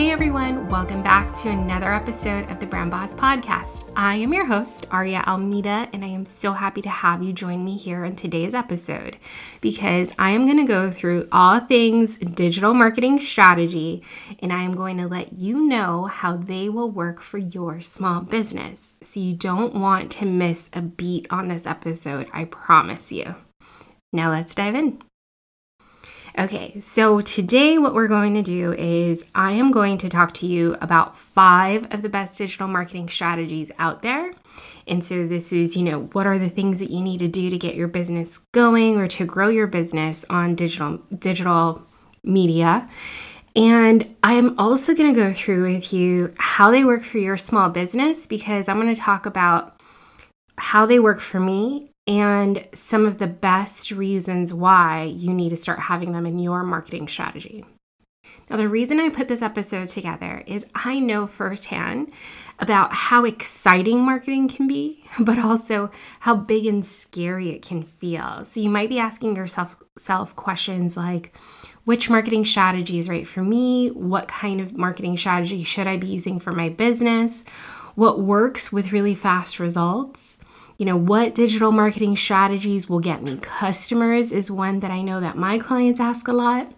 Hey everyone, welcome back to another episode of the Brand Boss Podcast. I am your host, Aria Almeida, and I am so happy to have you join me here in today's episode because I am going to go through all things digital marketing strategy and I am going to let you know how they will work for your small business. So you don't want to miss a beat on this episode, I promise you. Now let's dive in. Okay, so today what we're going to do is I am going to talk to you about five of the best digital marketing strategies out there. And so this is, you know, what are the things that you need to do to get your business going or to grow your business on digital digital media. And I'm also going to go through with you how they work for your small business because I'm going to talk about how they work for me and some of the best reasons why you need to start having them in your marketing strategy. Now, the reason I put this episode together is I know firsthand about how exciting marketing can be, but also how big and scary it can feel. So, you might be asking yourself self questions like, which marketing strategy is right for me? What kind of marketing strategy should I be using for my business? What works with really fast results? You know, what digital marketing strategies will get me customers is one that I know that my clients ask a lot.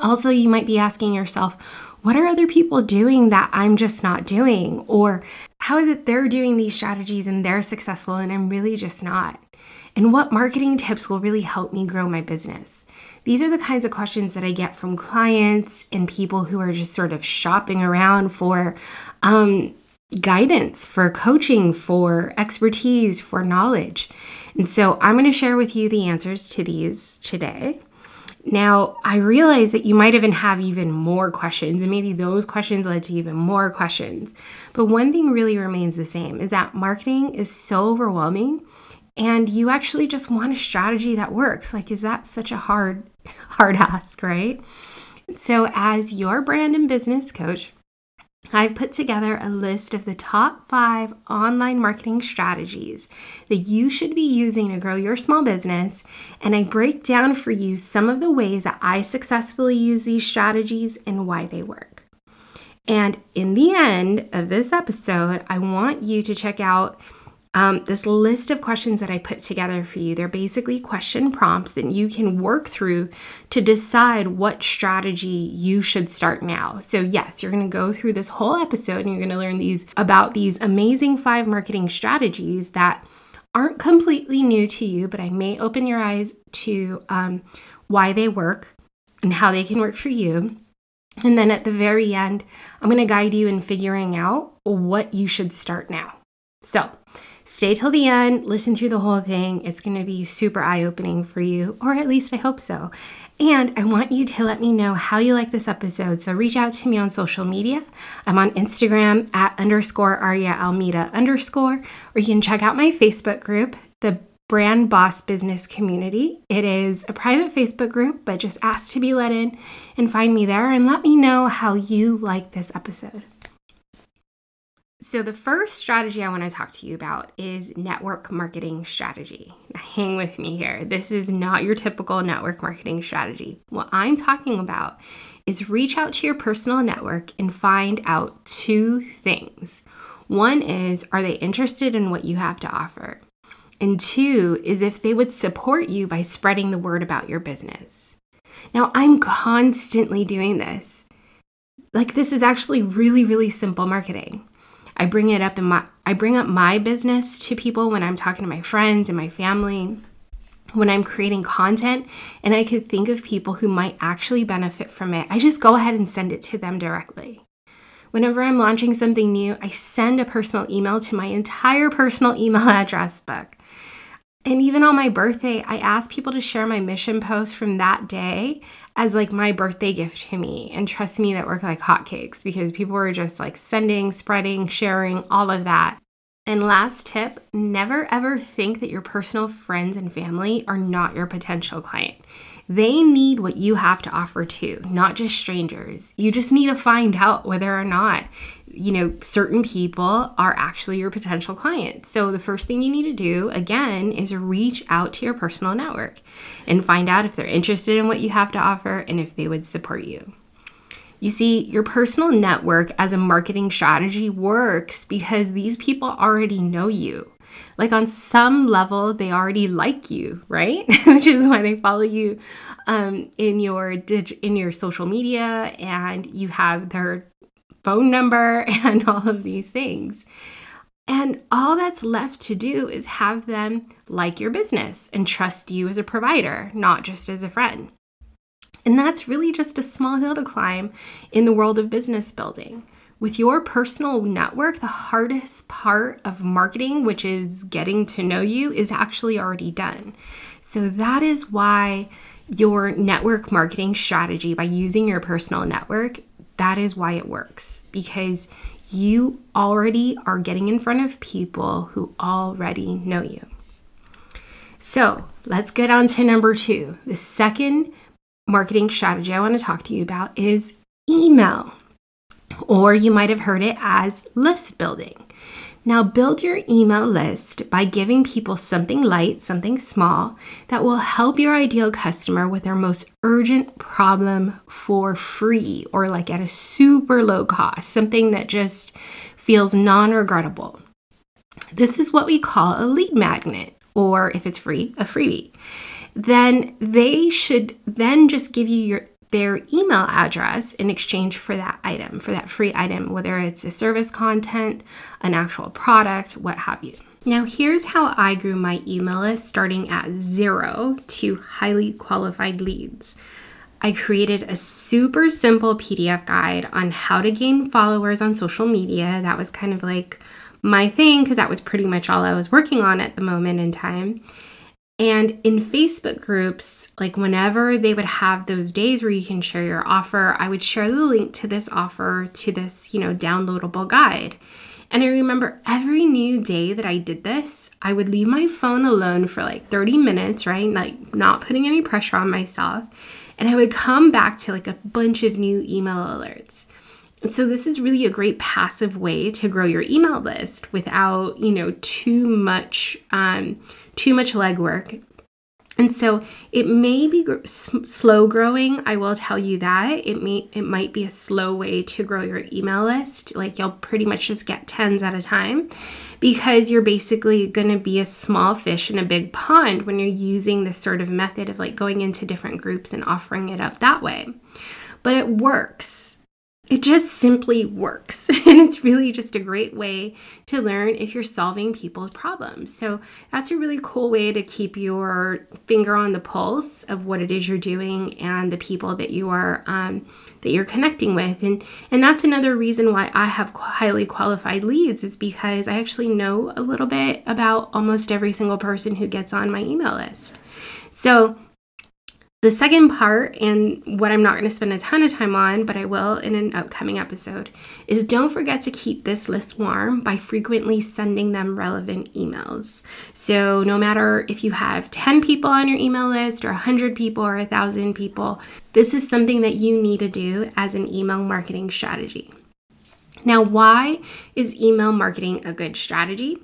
Also, you might be asking yourself, what are other people doing that I'm just not doing? Or how is it they're doing these strategies and they're successful and I'm really just not? And what marketing tips will really help me grow my business? These are the kinds of questions that I get from clients and people who are just sort of shopping around for um, guidance, for coaching, for expertise, for knowledge. And so I'm going to share with you the answers to these today. Now, I realize that you might even have even more questions, and maybe those questions led to even more questions. But one thing really remains the same is that marketing is so overwhelming, and you actually just want a strategy that works. Like, is that such a hard, hard ask, right? So, as your brand and business coach, I've put together a list of the top five online marketing strategies that you should be using to grow your small business. And I break down for you some of the ways that I successfully use these strategies and why they work. And in the end of this episode, I want you to check out um, this list of questions that I put together for you. They're basically question prompts that you can work through to decide what strategy you should start now. So, yes, you're going to go through this whole episode and you're going to learn these about these amazing five marketing strategies that aren't completely new to you, but I may open your eyes to um, why they work and how they can work for you. And then at the very end, I'm going to guide you in figuring out what you should start now. So, stay till the end, listen through the whole thing. It's going to be super eye opening for you, or at least I hope so. And I want you to let me know how you like this episode. So reach out to me on social media. I'm on Instagram at underscore Aria Almeida underscore, or you can check out my Facebook group, the Brand Boss Business Community. It is a private Facebook group, but just ask to be let in and find me there and let me know how you like this episode. So, the first strategy I want to talk to you about is network marketing strategy. Hang with me here. This is not your typical network marketing strategy. What I'm talking about is reach out to your personal network and find out two things. One is, are they interested in what you have to offer? And two is if they would support you by spreading the word about your business. Now, I'm constantly doing this. Like, this is actually really, really simple marketing. I bring it up in my I bring up my business to people when I'm talking to my friends and my family when I'm creating content and I could think of people who might actually benefit from it, I just go ahead and send it to them directly. Whenever I'm launching something new, I send a personal email to my entire personal email address book. And even on my birthday, I ask people to share my mission post from that day as like my birthday gift to me. And trust me, that worked like hotcakes because people were just like sending, spreading, sharing, all of that. And last tip never ever think that your personal friends and family are not your potential client. They need what you have to offer too, not just strangers. You just need to find out whether or not, you know, certain people are actually your potential clients. So the first thing you need to do, again, is reach out to your personal network and find out if they're interested in what you have to offer and if they would support you. You see, your personal network as a marketing strategy works because these people already know you. Like on some level, they already like you, right? Which is why they follow you um, in your dig- in your social media, and you have their phone number and all of these things. And all that's left to do is have them like your business and trust you as a provider, not just as a friend. And that's really just a small hill to climb in the world of business building. With your personal network, the hardest part of marketing, which is getting to know you, is actually already done. So that is why your network marketing strategy by using your personal network, that is why it works because you already are getting in front of people who already know you. So let's get on to number two. The second marketing strategy I want to talk to you about is email, or you might have heard it as list building. Now, build your email list by giving people something light, something small that will help your ideal customer with their most urgent problem for free or like at a super low cost, something that just feels non regrettable. This is what we call a lead magnet, or if it's free, a freebie then they should then just give you your their email address in exchange for that item, for that free item, whether it's a service content, an actual product, what have you. Now, here's how I grew my email list starting at zero to highly qualified leads. I created a super simple PDF guide on how to gain followers on social media. That was kind of like my thing because that was pretty much all I was working on at the moment in time. And in Facebook groups, like whenever they would have those days where you can share your offer, I would share the link to this offer to this, you know, downloadable guide. And I remember every new day that I did this, I would leave my phone alone for like 30 minutes, right? Like not putting any pressure on myself. And I would come back to like a bunch of new email alerts. So this is really a great passive way to grow your email list without, you know, too much um, too much legwork. And so it may be gr- slow growing. I will tell you that it may it might be a slow way to grow your email list. Like you'll pretty much just get tens at a time because you're basically going to be a small fish in a big pond when you're using this sort of method of like going into different groups and offering it up that way. But it works it just simply works. And it's really just a great way to learn if you're solving people's problems. So that's a really cool way to keep your finger on the pulse of what it is you're doing and the people that you are um, that you're connecting with. And and that's another reason why I have highly qualified leads is because I actually know a little bit about almost every single person who gets on my email list. So the second part, and what I'm not going to spend a ton of time on, but I will in an upcoming episode, is don't forget to keep this list warm by frequently sending them relevant emails. So, no matter if you have 10 people on your email list, or 100 people, or 1,000 people, this is something that you need to do as an email marketing strategy. Now, why is email marketing a good strategy?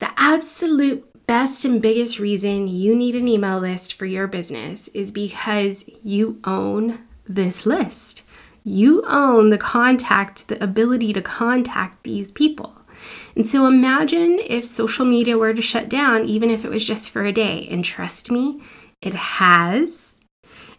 The absolute best and biggest reason you need an email list for your business is because you own this list. You own the contact, the ability to contact these people. And so imagine if social media were to shut down, even if it was just for a day. And trust me, it has.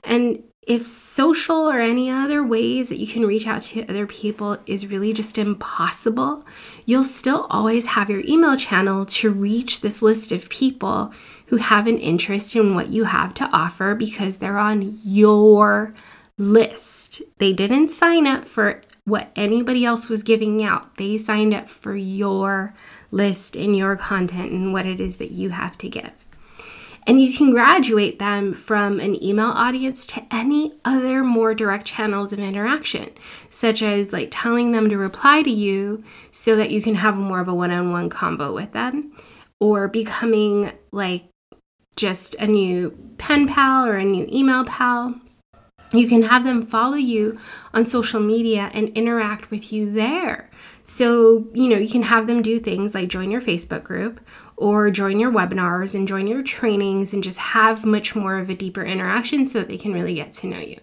And if social or any other ways that you can reach out to other people is really just impossible, you'll still always have your email channel to reach this list of people who have an interest in what you have to offer because they're on your list. They didn't sign up for what anybody else was giving out, they signed up for your list and your content and what it is that you have to give. And you can graduate them from an email audience to any other more direct channels of interaction, such as like telling them to reply to you so that you can have more of a one on one combo with them, or becoming like just a new pen pal or a new email pal. You can have them follow you on social media and interact with you there. So, you know, you can have them do things like join your Facebook group or join your webinars and join your trainings and just have much more of a deeper interaction so that they can really get to know you.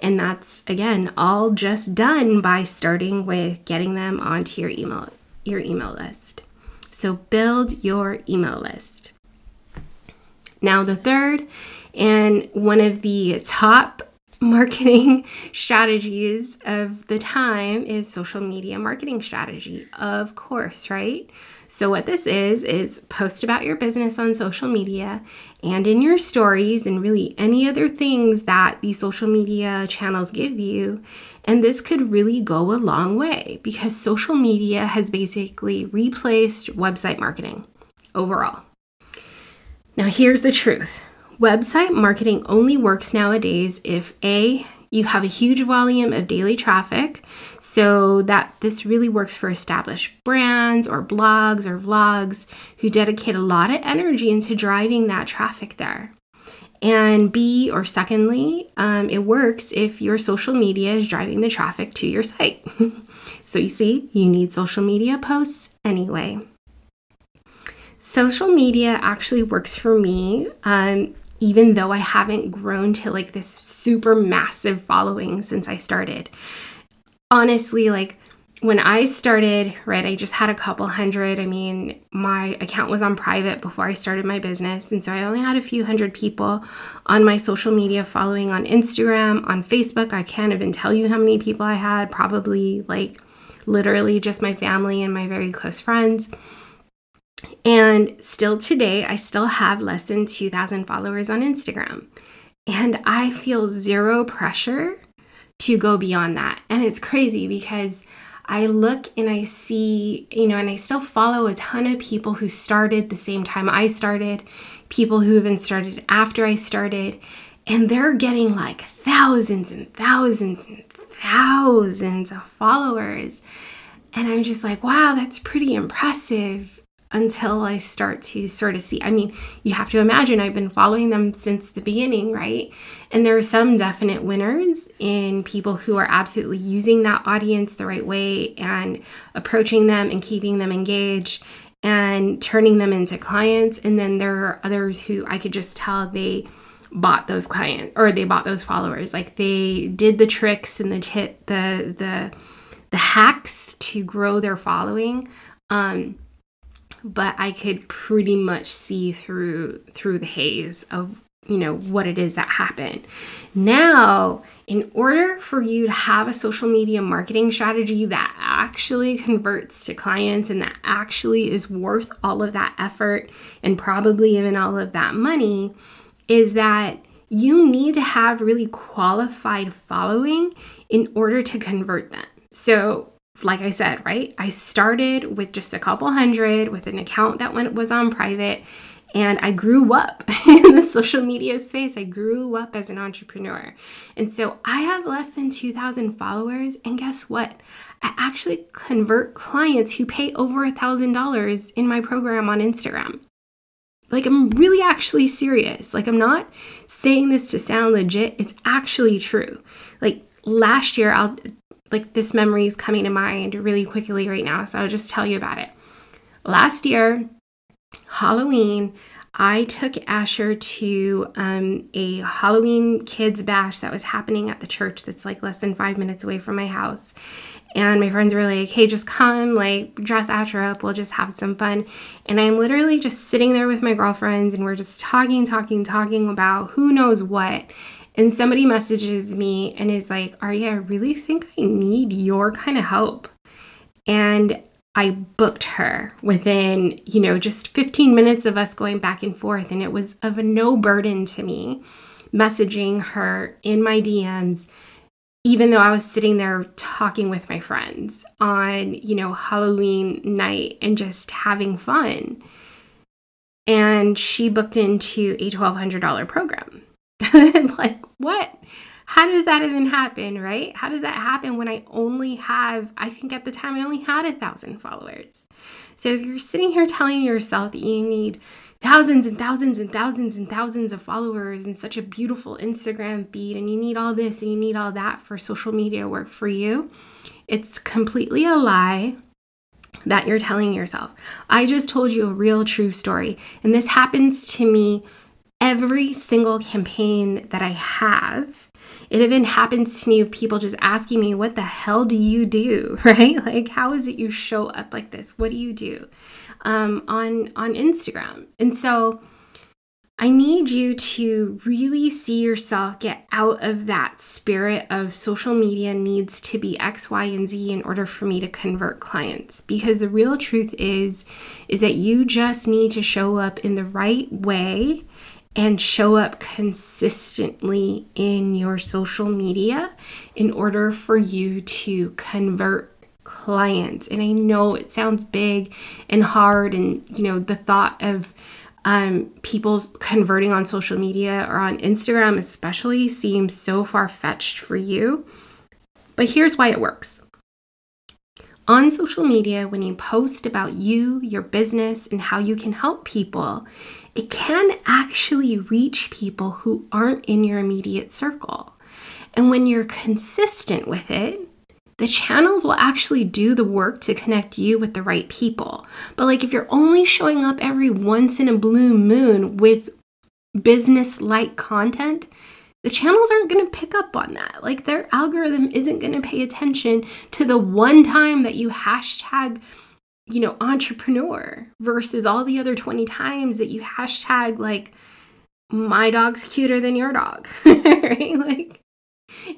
And that's again all just done by starting with getting them onto your email your email list. So build your email list. Now the third and one of the top marketing strategies of the time is social media marketing strategy, of course, right? So, what this is, is post about your business on social media and in your stories, and really any other things that these social media channels give you. And this could really go a long way because social media has basically replaced website marketing overall. Now, here's the truth Website marketing only works nowadays if A, you have a huge volume of daily traffic, so that this really works for established brands or blogs or vlogs who dedicate a lot of energy into driving that traffic there. And B, or secondly, um, it works if your social media is driving the traffic to your site. so you see, you need social media posts anyway. Social media actually works for me. Um, even though I haven't grown to like this super massive following since I started. Honestly, like when I started, right, I just had a couple hundred. I mean, my account was on private before I started my business. And so I only had a few hundred people on my social media following on Instagram, on Facebook. I can't even tell you how many people I had, probably like literally just my family and my very close friends. And still today, I still have less than 2,000 followers on Instagram. And I feel zero pressure to go beyond that. And it's crazy because I look and I see, you know, and I still follow a ton of people who started the same time I started, people who even started after I started, and they're getting like thousands and thousands and thousands of followers. And I'm just like, wow, that's pretty impressive until I start to sort of see. I mean, you have to imagine I've been following them since the beginning, right? And there are some definite winners in people who are absolutely using that audience the right way and approaching them and keeping them engaged and turning them into clients. And then there are others who I could just tell they bought those clients or they bought those followers. Like they did the tricks and the tip, the the the hacks to grow their following. Um, but I could pretty much see through through the haze of you know what it is that happened. Now, in order for you to have a social media marketing strategy that actually converts to clients and that actually is worth all of that effort and probably even all of that money, is that you need to have really qualified following in order to convert them. So, like I said, right? I started with just a couple hundred with an account that went was on private and I grew up in the social media space. I grew up as an entrepreneur. And so I have less than 2,000 followers. And guess what? I actually convert clients who pay over a $1,000 in my program on Instagram. Like, I'm really actually serious. Like, I'm not saying this to sound legit, it's actually true. Like, last year, I'll like this memory is coming to mind really quickly right now, so I'll just tell you about it. Last year, Halloween, I took Asher to um, a Halloween kids bash that was happening at the church that's like less than five minutes away from my house. And my friends were like, hey, just come, like, dress Asher up, we'll just have some fun. And I'm literally just sitting there with my girlfriends and we're just talking, talking, talking about who knows what. And somebody messages me and is like, Aria, I really think I need your kind of help. And I booked her within, you know, just 15 minutes of us going back and forth. And it was of no burden to me messaging her in my DMs, even though I was sitting there talking with my friends on, you know, Halloween night and just having fun. And she booked into a $1,200 program. like, what? how does that even happen, right? How does that happen when I only have, I think at the time I only had a thousand followers? So if you're sitting here telling yourself that you need thousands and thousands and thousands and thousands of followers and such a beautiful Instagram feed, and you need all this and you need all that for social media work for you, it's completely a lie that you're telling yourself. I just told you a real true story, and this happens to me every single campaign that I have it even happens to me with people just asking me, What the hell do you do? Right? Like, how is it you show up like this? What do you do um, on, on Instagram? And so, I need you to really see yourself get out of that spirit of social media needs to be X, Y, and Z in order for me to convert clients. Because the real truth is, is that you just need to show up in the right way and show up consistently in your social media in order for you to convert clients. And I know it sounds big and hard, and you know, the thought of um, people converting on social media or on Instagram, especially, seems so far fetched for you. But here's why it works. On social media, when you post about you, your business, and how you can help people, it can actually reach people who aren't in your immediate circle. And when you're consistent with it, the channels will actually do the work to connect you with the right people. But like if you're only showing up every once in a blue moon with business like content, the channels aren't going to pick up on that. Like their algorithm isn't going to pay attention to the one time that you hashtag you know, entrepreneur versus all the other 20 times that you hashtag like my dog's cuter than your dog, right? Like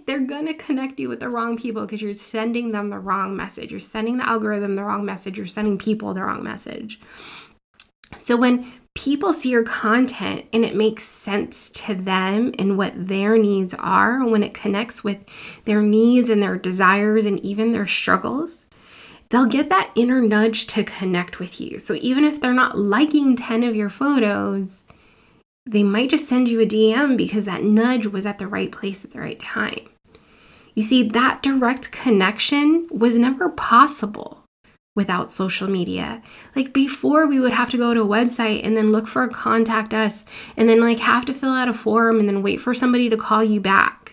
they're going to connect you with the wrong people because you're sending them the wrong message. You're sending the algorithm the wrong message. You're sending people the wrong message. So when people see your content and it makes sense to them and what their needs are, when it connects with their needs and their desires and even their struggles, they'll get that inner nudge to connect with you. So even if they're not liking 10 of your photos, they might just send you a DM because that nudge was at the right place at the right time. You see, that direct connection was never possible without social media. Like before, we would have to go to a website and then look for a contact us and then like have to fill out a form and then wait for somebody to call you back.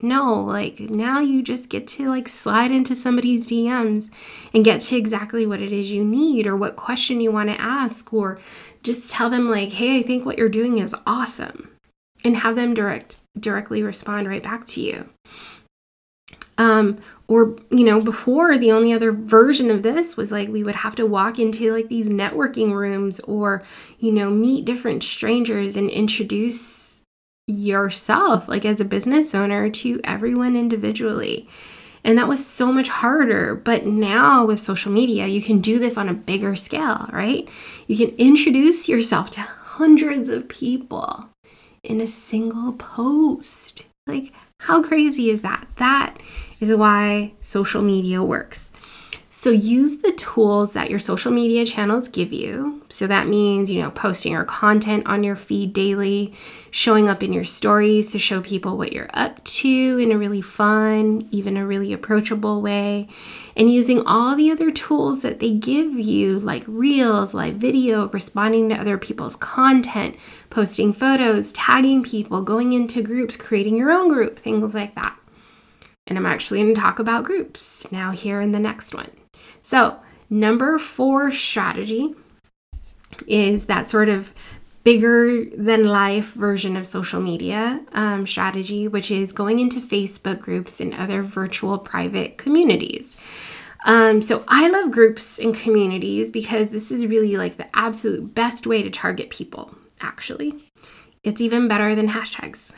No, like now you just get to like slide into somebody's DMs and get to exactly what it is you need or what question you want to ask or just tell them like, "Hey, I think what you're doing is awesome." And have them direct directly respond right back to you. Um or you know, before the only other version of this was like we would have to walk into like these networking rooms or you know, meet different strangers and introduce yourself, like as a business owner, to everyone individually. And that was so much harder. But now with social media, you can do this on a bigger scale, right? You can introduce yourself to hundreds of people in a single post. Like, how crazy is that? That is why social media works. So use the tools that your social media channels give you. So that means, you know, posting your content on your feed daily, showing up in your stories to show people what you're up to in a really fun, even a really approachable way, and using all the other tools that they give you, like reels, live video, responding to other people's content, posting photos, tagging people, going into groups, creating your own group, things like that. And I'm actually going to talk about groups now here in the next one. So, number four strategy is that sort of bigger than life version of social media um, strategy, which is going into Facebook groups and other virtual private communities. Um, so I love groups and communities because this is really like the absolute best way to target people, actually. It's even better than hashtags.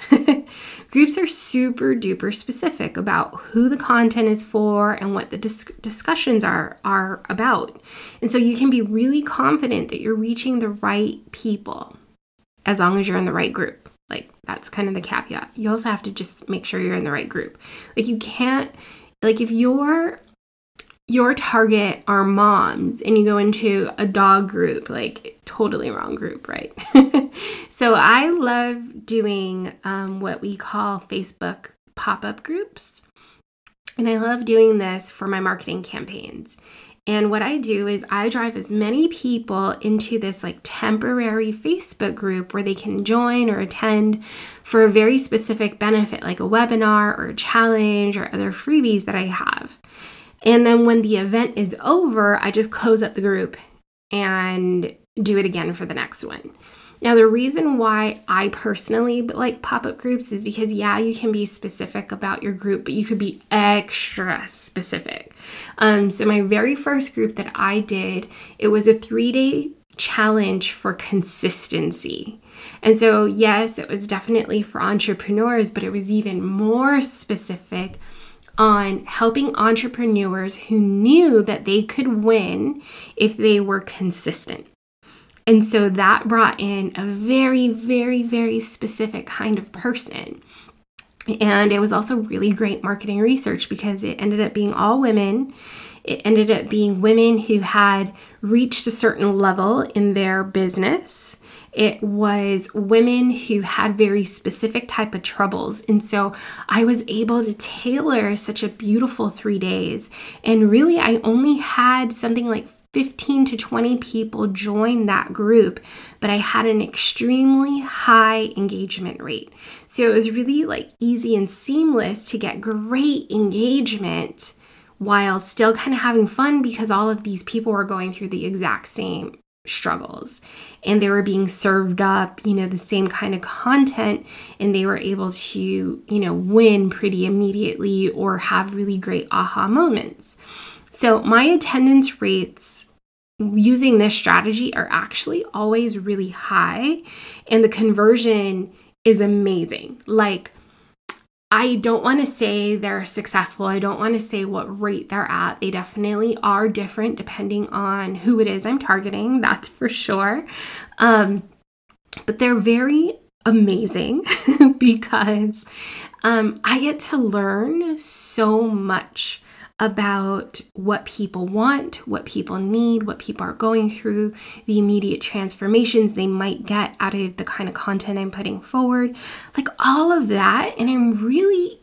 Groups are super duper specific about who the content is for and what the dis- discussions are are about. And so you can be really confident that you're reaching the right people as long as you're in the right group. Like that's kind of the caveat. You also have to just make sure you're in the right group. Like you can't like if you're your target are moms and you go into a dog group, like totally wrong group, right? so I love doing um, what we call Facebook pop up groups. And I love doing this for my marketing campaigns. And what I do is I drive as many people into this like temporary Facebook group where they can join or attend for a very specific benefit, like a webinar or a challenge or other freebies that I have. And then when the event is over, I just close up the group and do it again for the next one. Now, the reason why I personally like pop up groups is because, yeah, you can be specific about your group, but you could be extra specific. Um, so, my very first group that I did, it was a three day challenge for consistency. And so, yes, it was definitely for entrepreneurs, but it was even more specific on helping entrepreneurs who knew that they could win if they were consistent. And so that brought in a very, very, very specific kind of person. And it was also really great marketing research because it ended up being all women. It ended up being women who had reached a certain level in their business it was women who had very specific type of troubles and so i was able to tailor such a beautiful three days and really i only had something like 15 to 20 people join that group, but I had an extremely high engagement rate. So it was really like easy and seamless to get great engagement while still kind of having fun because all of these people were going through the exact same struggles. And they were being served up you know the same kind of content and they were able to you know win pretty immediately or have really great aha moments. So my attendance rates using this strategy are actually always really high and the conversion is amazing. Like I don't want to say they're successful. I don't want to say what rate they're at. They definitely are different depending on who it is I'm targeting, that's for sure. Um, but they're very amazing because um, I get to learn so much about what people want, what people need, what people are going through, the immediate transformations they might get out of the kind of content I'm putting forward, like all of that. And I'm really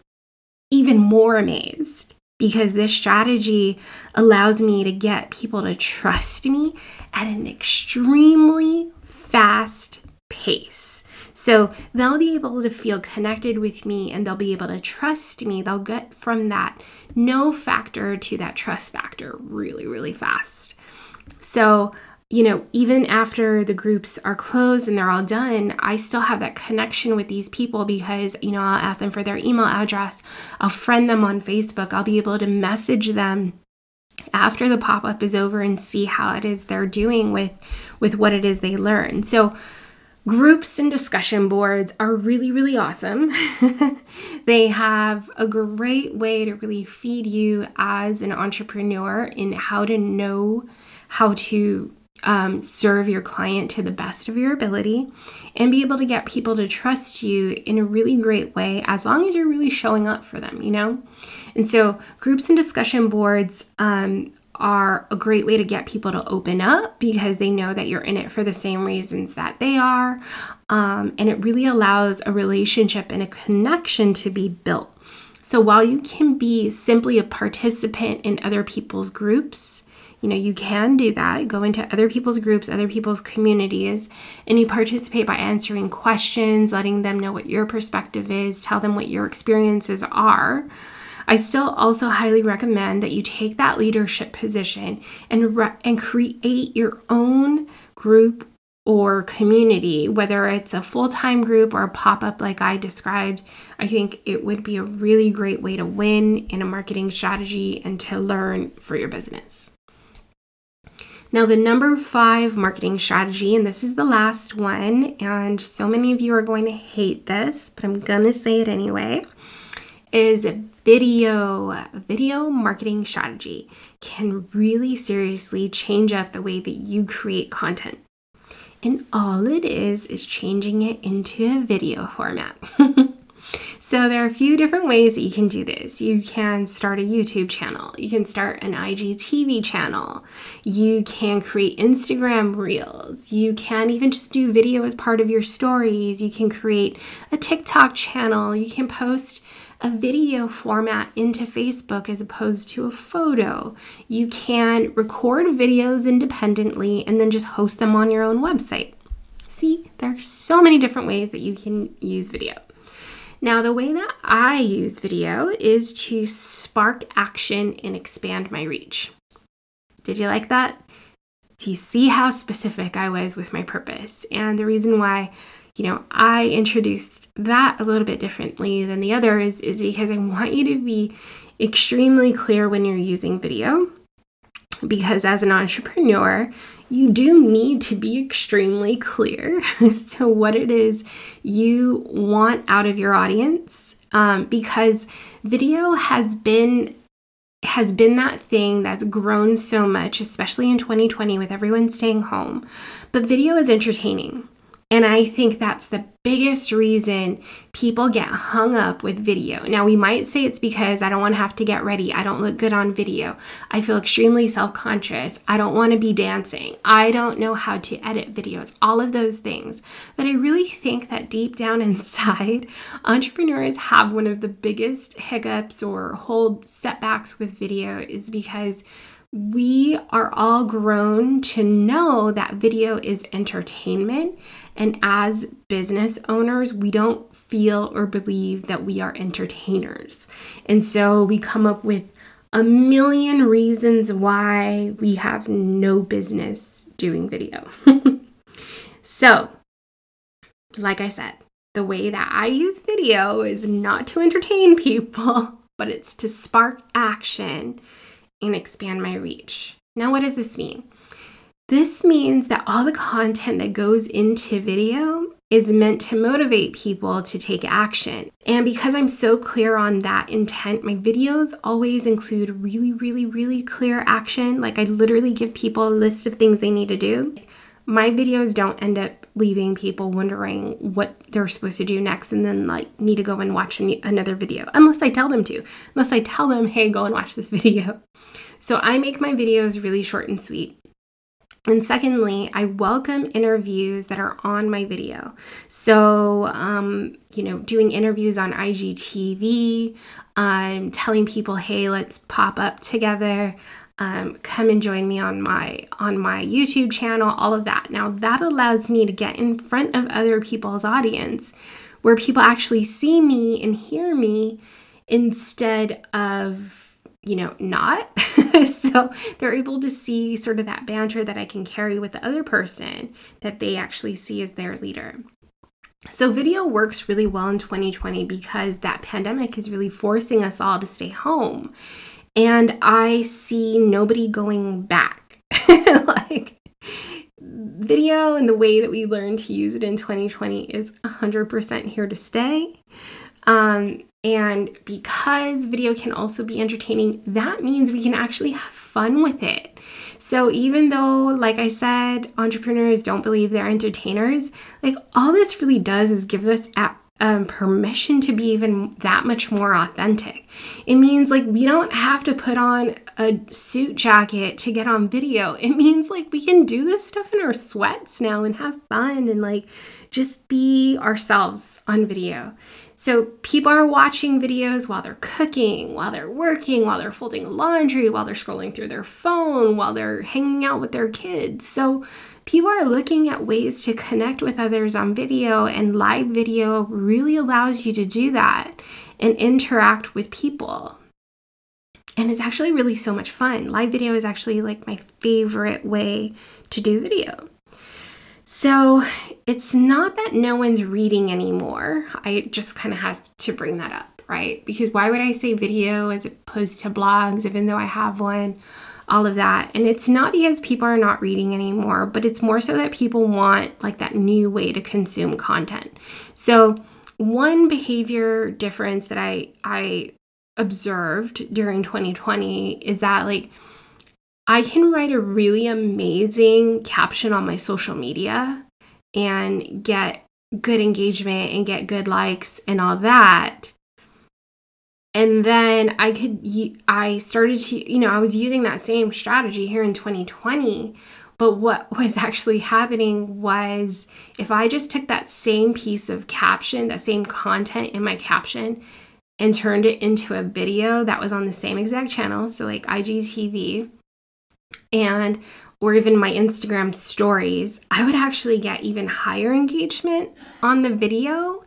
even more amazed because this strategy allows me to get people to trust me at an extremely fast pace. So they'll be able to feel connected with me and they'll be able to trust me. They'll get from that no factor to that trust factor really, really fast. So, you know, even after the groups are closed and they're all done, I still have that connection with these people because, you know, I'll ask them for their email address, I'll friend them on Facebook, I'll be able to message them after the pop-up is over and see how it is they're doing with with what it is they learn. So Groups and discussion boards are really, really awesome. they have a great way to really feed you as an entrepreneur in how to know how to um, serve your client to the best of your ability and be able to get people to trust you in a really great way as long as you're really showing up for them, you know? And so, groups and discussion boards um, are a great way to get people to open up because they know that you're in it for the same reasons that they are. Um, and it really allows a relationship and a connection to be built. So while you can be simply a participant in other people's groups, you know, you can do that. Go into other people's groups, other people's communities, and you participate by answering questions, letting them know what your perspective is, tell them what your experiences are. I still also highly recommend that you take that leadership position and re- and create your own group or community, whether it's a full time group or a pop up like I described, I think it would be a really great way to win in a marketing strategy and to learn for your business. Now, the number five marketing strategy, and this is the last one, and so many of you are going to hate this, but I'm gonna say it anyway, is video. Video marketing strategy can really seriously change up the way that you create content. And all it is is changing it into a video format. So there are a few different ways that you can do this. You can start a YouTube channel. You can start an IGTV channel. You can create Instagram reels. You can even just do video as part of your stories. You can create a TikTok channel. You can post a video format into Facebook as opposed to a photo. You can record videos independently and then just host them on your own website. See, there are so many different ways that you can use video. Now, the way that I use video is to spark action and expand my reach. Did you like that? Do you see how specific I was with my purpose? And the reason why, you know, I introduced that a little bit differently than the others is because I want you to be extremely clear when you're using video. Because as an entrepreneur, you do need to be extremely clear as to what it is you want out of your audience um, because video has been has been that thing that's grown so much especially in 2020 with everyone staying home but video is entertaining and I think that's the biggest reason people get hung up with video. Now, we might say it's because I don't want to have to get ready. I don't look good on video. I feel extremely self conscious. I don't want to be dancing. I don't know how to edit videos, all of those things. But I really think that deep down inside, entrepreneurs have one of the biggest hiccups or hold setbacks with video is because we are all grown to know that video is entertainment. And as business owners, we don't feel or believe that we are entertainers. And so we come up with a million reasons why we have no business doing video. so, like I said, the way that I use video is not to entertain people, but it's to spark action and expand my reach. Now, what does this mean? This means that all the content that goes into video is meant to motivate people to take action. And because I'm so clear on that intent, my videos always include really, really, really clear action. Like I literally give people a list of things they need to do. My videos don't end up leaving people wondering what they're supposed to do next and then like need to go and watch another video unless I tell them to. Unless I tell them, "Hey, go and watch this video." So I make my videos really short and sweet. And secondly, I welcome interviews that are on my video. So, um, you know, doing interviews on IGTV, um, telling people, hey, let's pop up together. Um, come and join me on my on my YouTube channel, all of that. Now that allows me to get in front of other people's audience where people actually see me and hear me instead of you know, not. so they're able to see sort of that banter that I can carry with the other person that they actually see as their leader. So, video works really well in 2020 because that pandemic is really forcing us all to stay home. And I see nobody going back. like, video and the way that we learn to use it in 2020 is 100% here to stay. Um, and because video can also be entertaining, that means we can actually have fun with it. So even though, like I said, entrepreneurs don't believe they're entertainers, like all this really does is give us um, permission to be even that much more authentic. It means like we don't have to put on a suit jacket to get on video. It means like we can do this stuff in our sweats now and have fun and like just be ourselves on video. So people are watching videos while they're cooking, while they're working, while they're folding laundry, while they're scrolling through their phone, while they're hanging out with their kids. So people are looking at ways to connect with others on video, and live video really allows you to do that and interact with people. And it's actually really so much fun. Live video is actually like my favorite way to do video. So it's not that no one's reading anymore. I just kind of have to bring that up, right? Because why would I say video as opposed to blogs, even though I have one? all of that. And it's not because people are not reading anymore, but it's more so that people want like that new way to consume content. So, one behavior difference that I I observed during 2020 is that like I can write a really amazing caption on my social media and get good engagement and get good likes and all that. And then I could, I started to, you know, I was using that same strategy here in 2020. But what was actually happening was if I just took that same piece of caption, that same content in my caption, and turned it into a video that was on the same exact channel, so like IGTV, and or even my Instagram stories, I would actually get even higher engagement on the video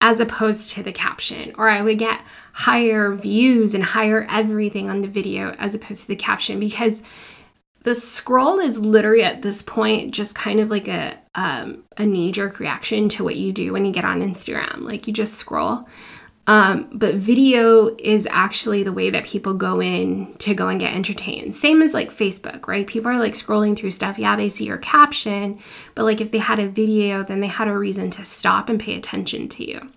as opposed to the caption, or I would get higher views and higher everything on the video as opposed to the caption because the scroll is literally at this point just kind of like a um, a knee jerk reaction to what you do when you get on Instagram. Like you just scroll. Um, but video is actually the way that people go in to go and get entertained. Same as like Facebook, right? People are like scrolling through stuff. Yeah, they see your caption, but like if they had a video, then they had a reason to stop and pay attention to you.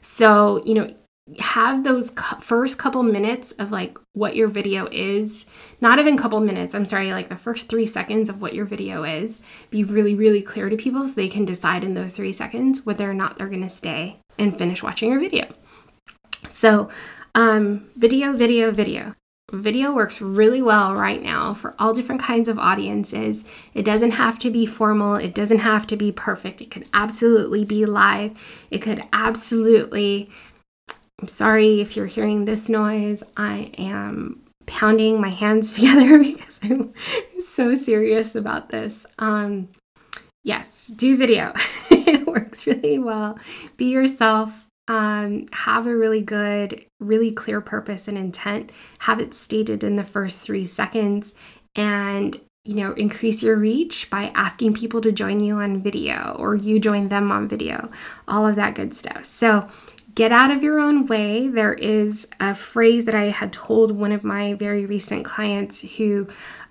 So, you know, have those cu- first couple minutes of like what your video is, not even couple minutes, I'm sorry, like the first three seconds of what your video is, be really, really clear to people so they can decide in those three seconds whether or not they're gonna stay and finish watching your video. So, um, video, video, video. Video works really well right now for all different kinds of audiences. It doesn't have to be formal, it doesn't have to be perfect. It could absolutely be live. It could absolutely, I'm sorry if you're hearing this noise. I am pounding my hands together because I'm so serious about this. Um, yes, do video. it works really well. Be yourself um, have a really good, really clear purpose and intent, have it stated in the first three seconds, and you know, increase your reach by asking people to join you on video or you join them on video, all of that good stuff. So, get out of your own way. There is a phrase that I had told one of my very recent clients who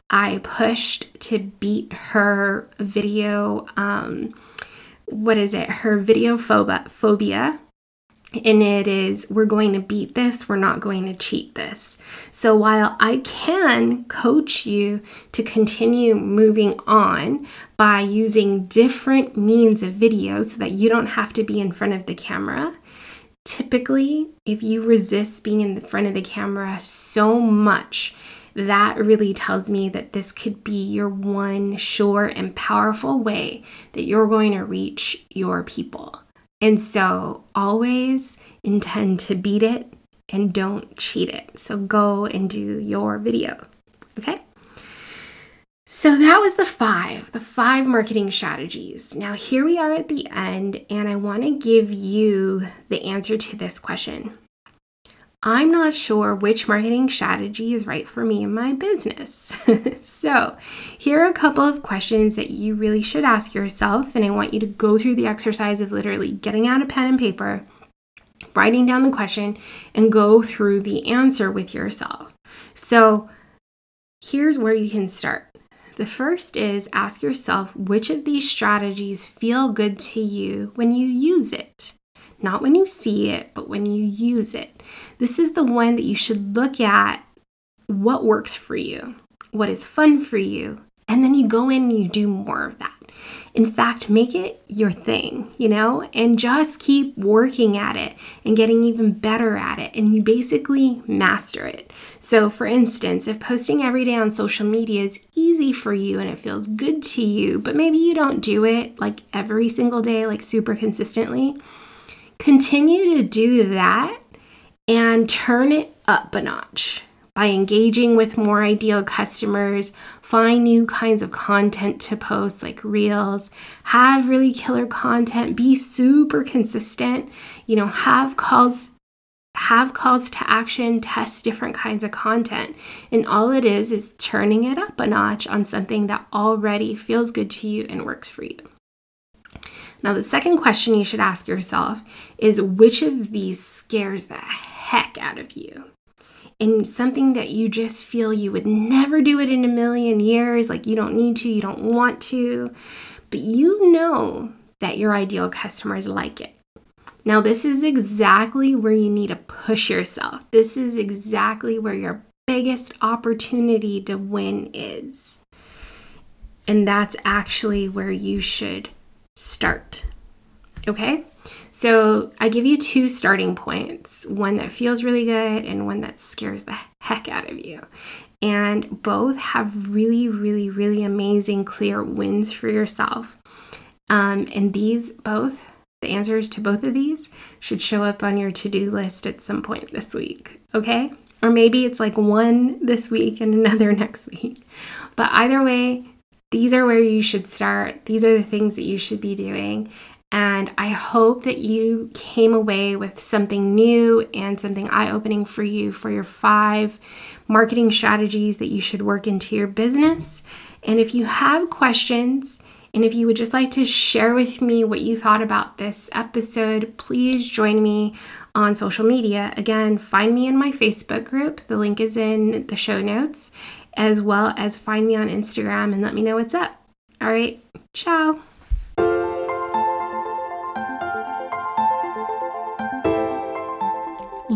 I pushed to beat her video. Um, what is it? Her video phobia, phobia and it is we're going to beat this, we're not going to cheat this. So while I can coach you to continue moving on by using different means of video so that you don't have to be in front of the camera, typically, if you resist being in the front of the camera so much, that really tells me that this could be your one sure and powerful way that you're going to reach your people. And so always intend to beat it and don't cheat it. So go and do your video. Okay? So that was the five, the five marketing strategies. Now, here we are at the end, and I want to give you the answer to this question I'm not sure which marketing strategy is right for me and my business. so, here are a couple of questions that you really should ask yourself, and I want you to go through the exercise of literally getting out a pen and paper, writing down the question, and go through the answer with yourself. So, here's where you can start. The first is ask yourself which of these strategies feel good to you when you use it not when you see it, but when you use it. This is the one that you should look at what works for you, what is fun for you, and then you go in and you do more of that. In fact, make it your thing, you know, and just keep working at it and getting even better at it. And you basically master it. So, for instance, if posting every day on social media is easy for you and it feels good to you, but maybe you don't do it like every single day, like super consistently, Continue to do that and turn it up a notch by engaging with more ideal customers, find new kinds of content to post like reels, have really killer content, be super consistent, you know, have calls have calls to action, test different kinds of content. And all it is is turning it up a notch on something that already feels good to you and works for you. Now, the second question you should ask yourself is which of these scares the heck out of you? and something that you just feel you would never do it in a million years, like you don't need to, you don't want to, but you know that your ideal customers like it. Now, this is exactly where you need to push yourself. This is exactly where your biggest opportunity to win is. And that's actually where you should start. Okay? So I give you two starting points one that feels really good and one that scares the heck out of you. And both have really, really, really amazing, clear wins for yourself. Um, and these both, the answers to both of these, should show up on your to do list at some point this week. Okay? Or maybe it's like one this week and another next week. But either way, these are where you should start. These are the things that you should be doing. And I hope that you came away with something new and something eye opening for you for your five marketing strategies that you should work into your business. And if you have questions, and if you would just like to share with me what you thought about this episode, please join me on social media. Again, find me in my Facebook group. The link is in the show notes, as well as find me on Instagram and let me know what's up. All right, ciao.